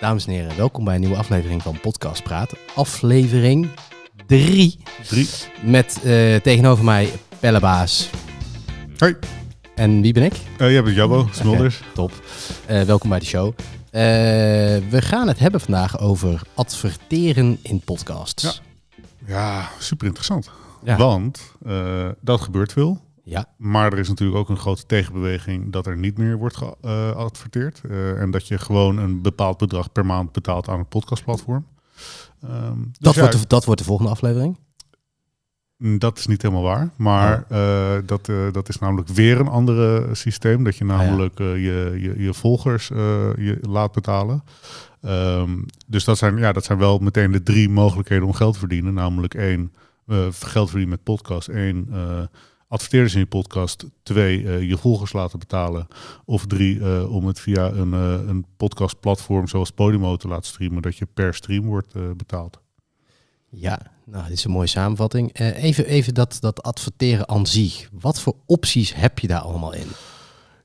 Dames en heren, welkom bij een nieuwe aflevering van Podcast Praat. Aflevering 3. Drie. Met eh, tegenover mij Pellebaas. Hoi, En wie ben ik? Eh jij bent Jabbo Smulders. Top. Eh, welkom bij de show. We gaan het hebben vandaag over adverteren in podcasts. Ja, super interessant. Ja. Want dat gebeurt veel. Ja, Maar er is natuurlijk ook een grote tegenbeweging dat er niet meer wordt geadverteerd. Eh, en dat je gewoon een bepaald bedrag per maand betaalt aan het podcastplatform. Ehm, dus dat, ja, wordt de, dat wordt de volgende aflevering. mm, dat is niet helemaal waar. Maar eh, dat, eh, dat is namelijk weer een andere systeem. Dat je ja. namelijk je, je, je volgers je laat betalen. Ehm, dus dat zijn, ja, dat zijn wel meteen de drie mogelijkheden om geld te verdienen. Namelijk één, geld verdienen met podcast. Eén, adverteerders in je podcast. Twee, eh, je volgers laten betalen. Of drie, eh, om het via een, eh, een podcastplatform zoals Podimo te laten streamen. Dat je per stream wordt betaald. Ja, nou, dit is een mooie samenvatting. Even even dat, dat adverteren aan zich. Wat voor opties heb je daar allemaal in?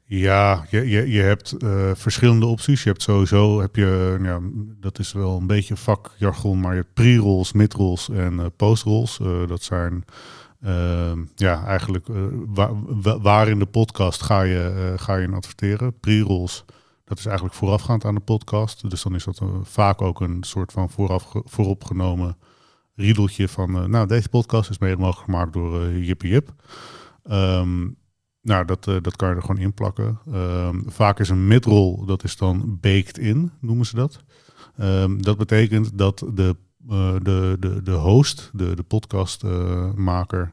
Ja, je, je, je hebt verschillende opties. Je hebt sowieso, heb je, ja, dat is wel een beetje vakjargon, maar je hebt pre-rolls, mid-rolls en eh post-rolls. Dat zijn eh, ja, eigenlijk eh, waar, wa- waar in de podcast ga je, eh, ga je in adverteren. Pre-rolls, dat is eigenlijk voorafgaand aan de podcast. Dus dan is dat eh, vaak ook een soort van vooraf, vooropgenomen riedeltje van, nou, deze podcast is mede mogelijk gemaakt door Jippie Jip. Ehm, nou, dat, dat kan je er gewoon in plakken. Ehm, vaak is een midroll, dat is dan baked in, noemen ze dat. Ehm, dat betekent dat de, de, de, de host, de, de podcastmaker,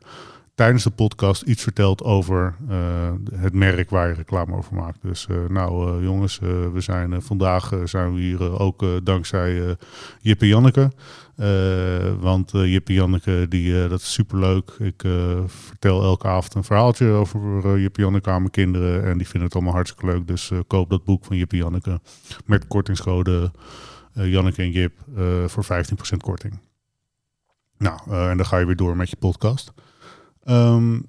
tijdens de podcast iets vertelt over eh, het merk waar je reclame over maakt. Dus eh, nou eh, jongens, eh, we zijn eh, vandaag eh, zijn we hier eh, ook eh, dankzij eh Jip en Janneke. Eh, want Jip en Janneke, die, eh, dat is superleuk. Ik eh, vertel elke avond een verhaaltje over Jip Janneke aan mijn kinderen. En die vinden het allemaal hartstikke leuk. Dus eh, koop dat boek van Jip Janneke met kortingscode eh, Janneke en Jip eh, voor 15% korting. Nou, eh, en dan ga je weer door met je podcast. Ehm,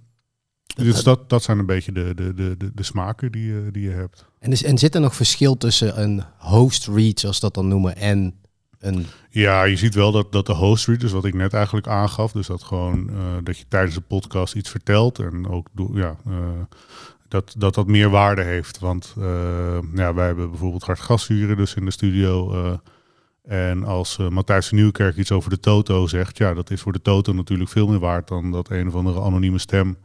dus dat, dat zijn een beetje de, de, de, de, smaken die, je- die je hebt. En, is, en zit er nog verschil tussen een host read, zoals dat dan noemen, en een... Ja, je ziet wel dat, dat de host read, dus wat ik net eigenlijk aangaf, dus dat gewoon eh, dat je tijdens de podcast iets vertelt en ook ja, eh, dat, dat dat meer waarde heeft. Want eh, ja, wij hebben bijvoorbeeld hard gashuren dus in de studio. eh, en als eh, Matthijs van Nieuwkerk iets over de Toto zegt, ja, dat is voor de Toto natuurlijk veel meer waard dan dat een of andere anonieme stem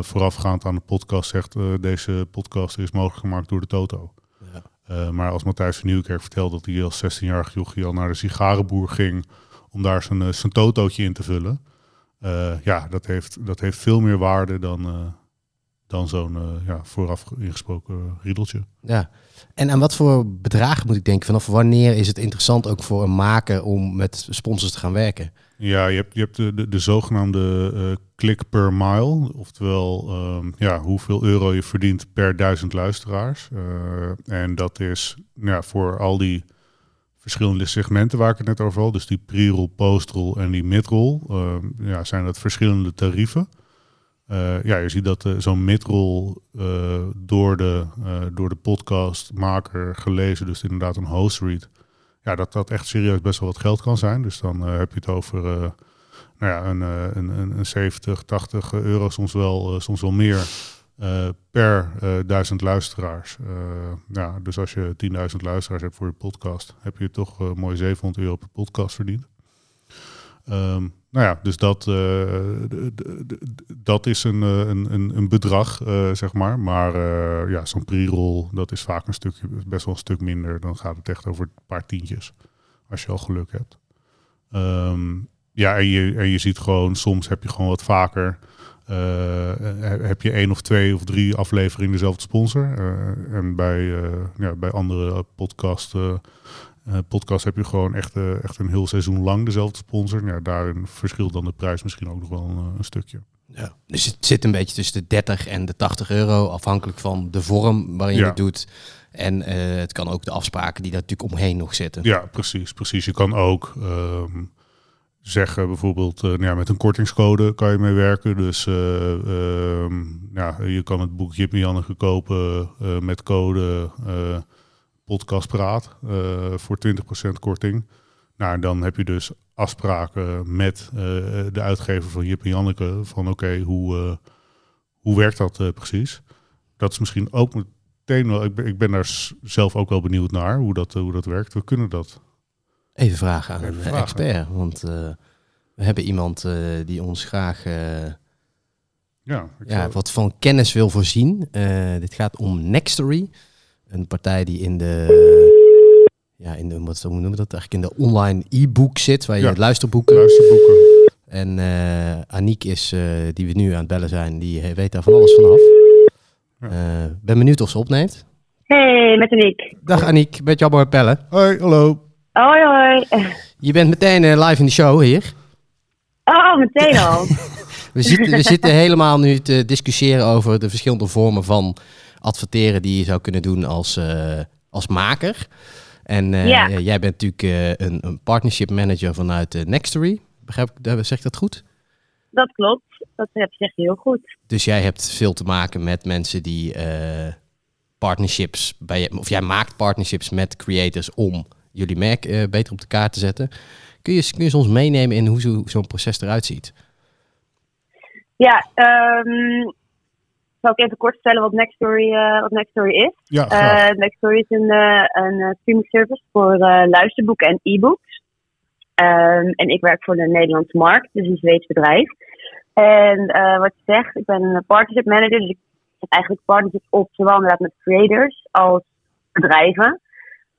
voorafgaand aan de podcast zegt, deze podcast is mogelijk gemaakt door de Toto. Ja. Uh, maar als Matthijs van Nieuwkerk vertelde dat hij als 16-jarig jochie al naar de sigarenboer ging om daar zijn, zijn totootje in te vullen. Ja, dat heeft, dat heeft veel meer waarde dan, dan zo'n uh, ja, vooraf ingesproken riedeltje. Ja, en aan wat voor bedragen moet ik denken? Vanaf wanneer is het interessant ook voor een maker om met sponsors te gaan werken? Ja, je hebt, je hebt de, de, de zogenaamde uh, klik per mile. Oftewel, um, ja, hoeveel euro je verdient per duizend luisteraars. Uh, en dat is ja, voor al die verschillende segmenten waar ik het net over had. Dus die pre-roll, post-roll en die mid-roll. Uh, ja, zijn dat verschillende tarieven. Uh, ja, je ziet dat uh, zo'n midroll uh, door, de, door de podcastmaker gelezen, dus inderdaad een host read, ja, dat dat echt serieus best wel wat geld kan zijn. Dus dan heb je het over nou ja, een, een, een, een 70, 80 euro, soms wel, soms wel meer per duizend luisteraars. ja, dus als je 10.000 luisteraars hebt voor je podcast, heb je toch mooi 700 euro per podcast verdiend. Um, nou ja, dus dat, de, dat is een, een, een, een bedrag, uh, zeg maar. Maar ja, zo'n pre-roll, dat is vaak een stukje, best wel een stuk minder. Dan gaat het echt over een paar tientjes, als je al geluk hebt. Um, ja, en je, en je ziet gewoon, soms heb je gewoon wat vaker... heb je één of twee of drie afleveringen dezelfde sponsor. en bij, ja, bij andere podcasts... Uh, podcast heb je gewoon echt, uh, echt een heel seizoen lang dezelfde sponsor. Ja, daarin verschilt dan de prijs misschien ook nog wel een, een, stukje. Ja. Dus het zit een beetje tussen de 30 en de 80 euro, afhankelijk van de vorm waarin ja. je het doet. En uh, het kan ook de afspraken die daar natuurlijk omheen nog zitten. Ja, precies. precies. Je kan ook um, zeggen bijvoorbeeld, uh, ja, met een kortingscode kan je mee werken. Dus um, ja, je kan het boek Jip Janneke kopen met code podcast praat voor 20% korting. Nou, dan heb je dus afspraken met de uitgever van Jip en Janneke van oké, hoe, hoe werkt dat precies? Dat is misschien ook meteen wel, ik ben, ik ben daar zelf ook wel benieuwd naar hoe dat, hoe dat werkt. We kunnen dat. Even vragen aan een expert, want we hebben iemand die ons graag ja, ja, wat van kennis wil voorzien. Uh, dit gaat om Nextory. Een partij die in de, ja, in de, wat noemen we dat eigenlijk, in de online e-book zit, waar je ja. luisterboeken. luisterboeken. En uh, Aniek is, uh, die we nu aan het bellen zijn, die weet daar van alles vanaf. Ja. ben benieuwd of ze opneemt. Hey, met Aniek. Dag Aniek, met jou bellen. Hoi, hallo. Hoi, hoi. Je bent meteen live in de show hier. Oh, meteen al. We zitten, we zitten helemaal nu te discussiëren over de verschillende vormen van adverteren die je zou kunnen doen als, uh, als maker. En ja. jij bent natuurlijk uh, een, een, partnership manager vanuit Nextory. Begrijp ik, zeg ik dat goed? Dat klopt, dat zeg je heel goed. Dus jij hebt veel te maken met mensen die partnerships bij of jij maakt partnerships met creators om jullie merk beter op de kaart te zetten. Kun je, kun je ons meenemen in hoe zo'n zo proces eruit ziet? Ja, um, zal ik even kort vertellen wat Nextory, uh, wat Nextory is? Ja, uh, Nextory is een, uh, een streaming service voor luisterboeken en e-books. Um, en ik werk voor de Nederlandse markt, dus een Zweeds bedrijf. En wat je zegt, ik ben een partnership manager, dus ik heb eigenlijk partnerships op, zowel inderdaad met creators als bedrijven.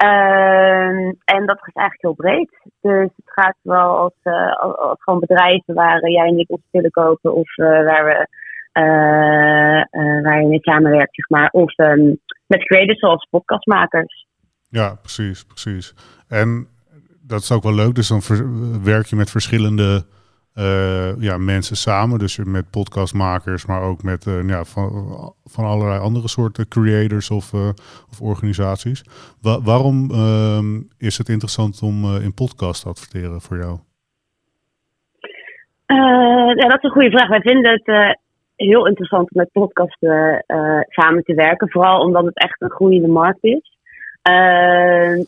Uh, en dat is eigenlijk heel breed. Dus het gaat wel als, als, gewoon bedrijven waar jij en ik ons willen kopen of waar, we, uh, waar je samenwerkt, zeg maar. Of um, met creators zoals podcastmakers. Ja, precies, precies. En dat is ook wel leuk. Dus dan werk je met verschillende uh, ja, mensen samen. Dus met podcastmakers, maar ook met uh, ja, van, van allerlei andere soorten creators of, uh, of organisaties. Wa waarom ehm, is het interessant om in podcast te adverteren voor jou? ja, dat is een goede vraag. Wij vinden het heel interessant om met podcasten samen te werken. Vooral omdat het echt een groeiende markt is.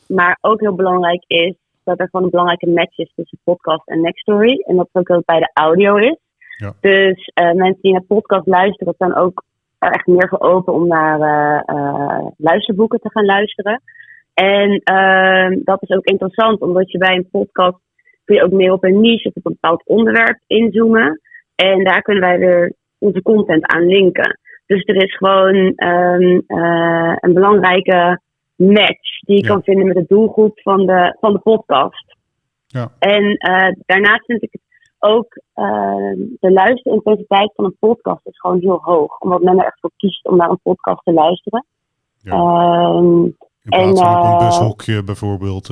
maar ook heel belangrijk is dat er gewoon een belangrijke match is tussen podcast en Nextory. En dat ook ook bij de audio is. Ja. Dus uh, mensen die naar podcast luisteren, zijn ook er echt meer voor open om naar luisterboeken te gaan luisteren. En dat is ook interessant, omdat je bij een podcast kun je ook meer op een niche of op een bepaald onderwerp inzoomen. En daar kunnen wij weer onze content aan linken. Dus er is gewoon um, een belangrijke match die je kan vinden met de doelgroep van de, van de podcast. Ja. En uh, daarnaast vind ik het ook uh, de luisterintensiteit van een podcast is gewoon heel hoog. Omdat men er echt voor kiest om naar een podcast te luisteren. Ja. Uh, in plaats van een eh, bushokje bijvoorbeeld,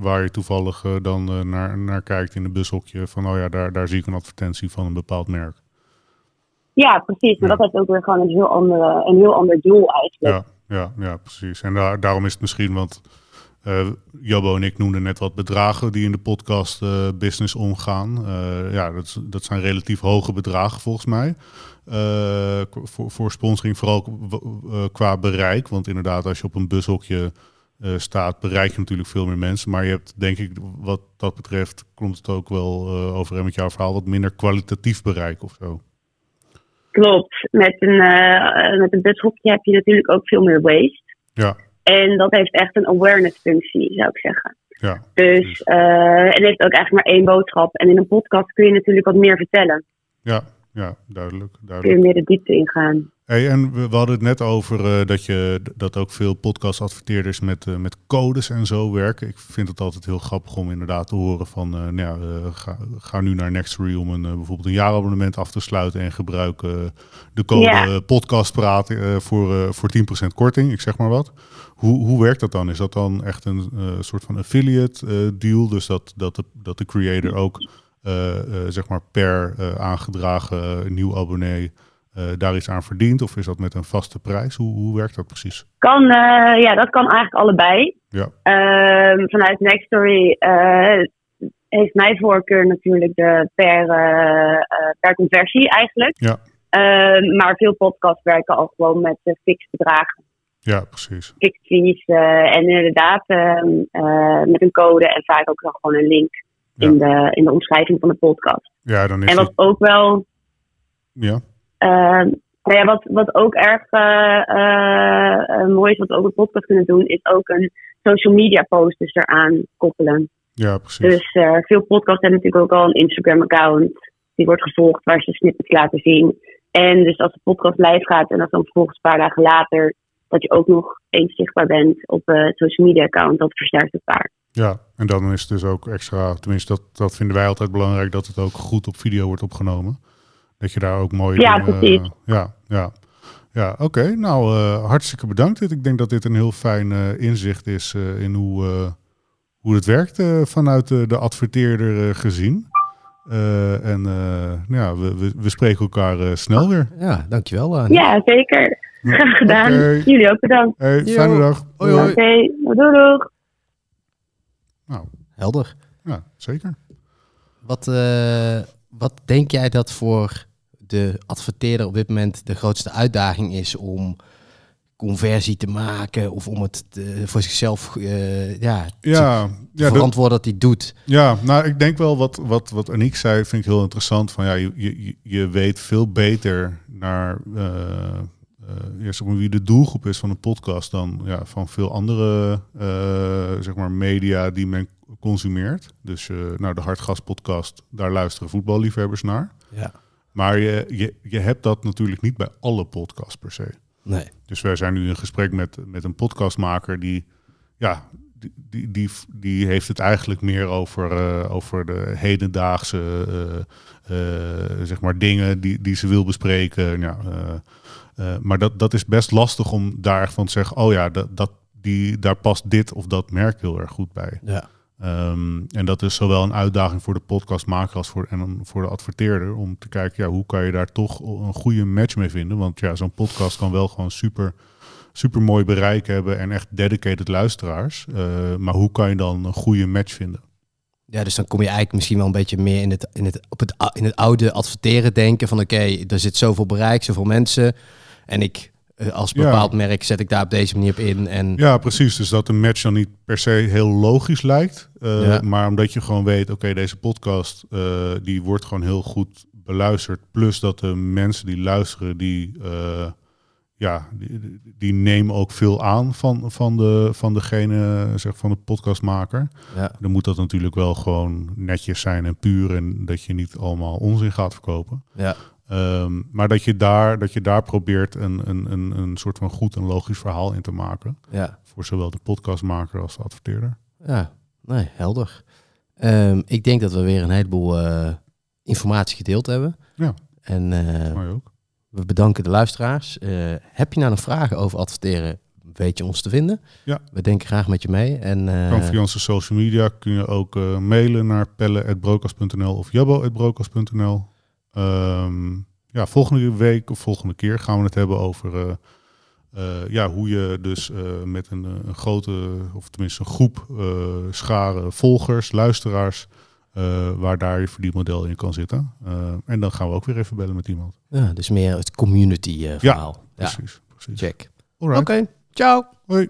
waar je toevallig dan naar, naar kijkt in een bushokje van oh ja, daar, daar zie ik een advertentie van een bepaald merk. Ja, precies. Maar dat heeft ook weer gewoon een heel, andere, een heel ander doel eigenlijk. Ja ja, ja precies. En daar, daarom is het misschien, want uh, en ik noemden net wat bedragen die in de podcast uh, business omgaan. Uh, ja, dat, dat zijn relatief hoge bedragen volgens mij. voor, voor sponsoring, vooral qua bereik. Want inderdaad, als je op een bushokje staat, bereik je natuurlijk veel meer mensen. Maar je hebt, denk ik, wat dat betreft, komt het ook wel overeen met jouw verhaal, wat minder kwalitatief bereik of zo. Klopt. Met een, uh, met een bushokje heb je natuurlijk ook veel meer waste. Ja. En dat heeft echt een awareness functie, zou ik zeggen. Ja, dus uh, het heeft ook eigenlijk maar één boodschap. En in een podcast kun je natuurlijk wat meer vertellen. Ja, ja duidelijk. duidelijk. Kun je meer de diepte ingaan. Hey, en we, hadden het net over uh, dat, je, dat ook veel podcast-adverteerders met, uh, met codes en zo werken. Ik vind het altijd heel grappig om inderdaad te horen van, uh, nou ja, ga, ga, nu naar Nextory om een, bijvoorbeeld een jaarabonnement af te sluiten en gebruik de code podcast praten voor, voor 10% korting, ik zeg maar wat. Hoe, hoe werkt dat dan? Is dat dan echt een soort van affiliate deal? Dus dat, dat, de, dat de creator ook zeg maar per aangedragen nieuw abonnee uh, daar iets aan verdient? Of is dat met een vaste prijs? Hoe, hoe werkt dat precies? Kan, uh, ja, dat kan eigenlijk allebei. Ja. Uh, vanuit Nextory uh, heeft mijn voorkeur natuurlijk de per, per conversie eigenlijk. Ja. Ehm, maar veel podcasts werken al gewoon met fixed bedragen. Ja, precies. Ficties en inderdaad ehm, met een code en vaak ook nog gewoon een link in, de, in de omschrijving van de podcast. Ja, dan is en wat ook wel. Ja. Nou ja, wat, wat ook erg mooi is, wat we ook een podcast kunnen doen, is ook een social media post dus eraan koppelen. Ja, precies. Dus uh, veel podcasts hebben natuurlijk ook al een Instagram-account. Die wordt gevolgd waar ze snippets laten zien. En dus als de podcast live gaat en dat dan vervolgens een paar dagen later, dat je ook nog eens zichtbaar bent op uh, het social media account, dat versterkt het paar. Ja, en dan is het dus ook extra, tenminste dat, dat vinden wij altijd belangrijk, dat het ook goed op video wordt opgenomen. Dat je daar ook mooi... Ja, precies. ja, ja. Ja, oké. Nou, uh, hartstikke bedankt. Ik denk dat dit een heel fijn uh, inzicht is uh, in hoe, hoe het werkt vanuit de adverteerder gezien. en ja, we, we, we, spreken elkaar snel weer. Ja, dankjewel. Annie. Ja, zeker. Graag gedaan. Okay. Jullie ook bedankt. Hey, fijne dag. Hoi, hoi. Oké, okay. doei, doei. Nou, helder. Ja, zeker. Wat, wat denk jij dat voor de adverteerder op dit moment de grootste uitdaging is om conversie te maken of om het voor zichzelf uh, ja, ja, dat, hij doet. Ja, nou ik denk wel wat, wat, wat Aniek zei, vind ik heel interessant. Van ja, je, je, je weet veel beter naar uh, uh, wie de doelgroep is van een podcast dan ja, van veel andere zeg maar media die men consumeert. Dus nou, de Hartgas podcast, daar luisteren voetballiefhebbers naar. Ja. Maar je, je, je hebt dat natuurlijk niet bij alle podcasts per se. Nee. Dus wij zijn nu in gesprek met, met een podcastmaker die, ja, die, die, die, heeft het eigenlijk meer over, uh, over de hedendaagse uh, uh, zeg maar dingen die, die ze wil bespreken. Ja, maar dat, dat is best lastig om daar van te zeggen, oh ja, dat, dat, die, daar past dit of dat merk heel erg goed bij. Ja. Um, en dat is zowel een uitdaging voor de podcastmaker als voor, en voor de adverteerder. Om te kijken, ja, hoe kan je daar toch een goede match mee vinden? Want ja, zo'n podcast kan wel gewoon super, super mooi bereik hebben en echt dedicated luisteraars. Uh, maar hoe kan je dan een goede match vinden? Ja, dus dan kom je eigenlijk misschien wel een beetje meer in het, in het, op het, in het oude adverteren denken van oké, er zit zoveel bereik, zoveel mensen. En ik eh, als bepaald merk zet ik daar op deze manier op in. En... Ja, precies. Dus dat een match dan niet per se heel logisch lijkt. Uh, Maar omdat je gewoon weet, oké, deze podcast uh, die wordt gewoon heel goed beluisterd. Plus dat de mensen die luisteren, die, ja, die, die, nemen ook veel aan van, van, de, van degene, zeg van de podcastmaker. Ja. Dan moet dat natuurlijk wel gewoon netjes zijn en puur. En dat je niet allemaal onzin gaat verkopen. Ja. Um, maar dat je daar, dat je daar probeert een, een, een, een soort van goed en logisch verhaal in te maken. Ja. Voor zowel de podcastmaker als de adverteerder. Ja, nee, helder. Um, ik denk dat we weer een heleboel uh, informatie gedeeld hebben. Ja. En uh, ook. we bedanken de luisteraars. Uh, heb je nou nog vragen over adverteren? Weet je ons te vinden? Ja. We denken graag met je mee. En, kan via onze social media kun je ook mailen naar pelle.brokas.nl of jabbo.brokas.nl. Um, ja, volgende week of volgende keer gaan we het hebben over uh, uh, ja, hoe je dus uh, met een, een, grote, of tenminste een groep scharen volgers, luisteraars, waar daar je verdienmodel in kan zitten. en dan gaan we ook weer even bellen met iemand. Ja, dus meer het community verhaal. Ja, precies, precies. Check. Oké, okay, ciao. Hoi.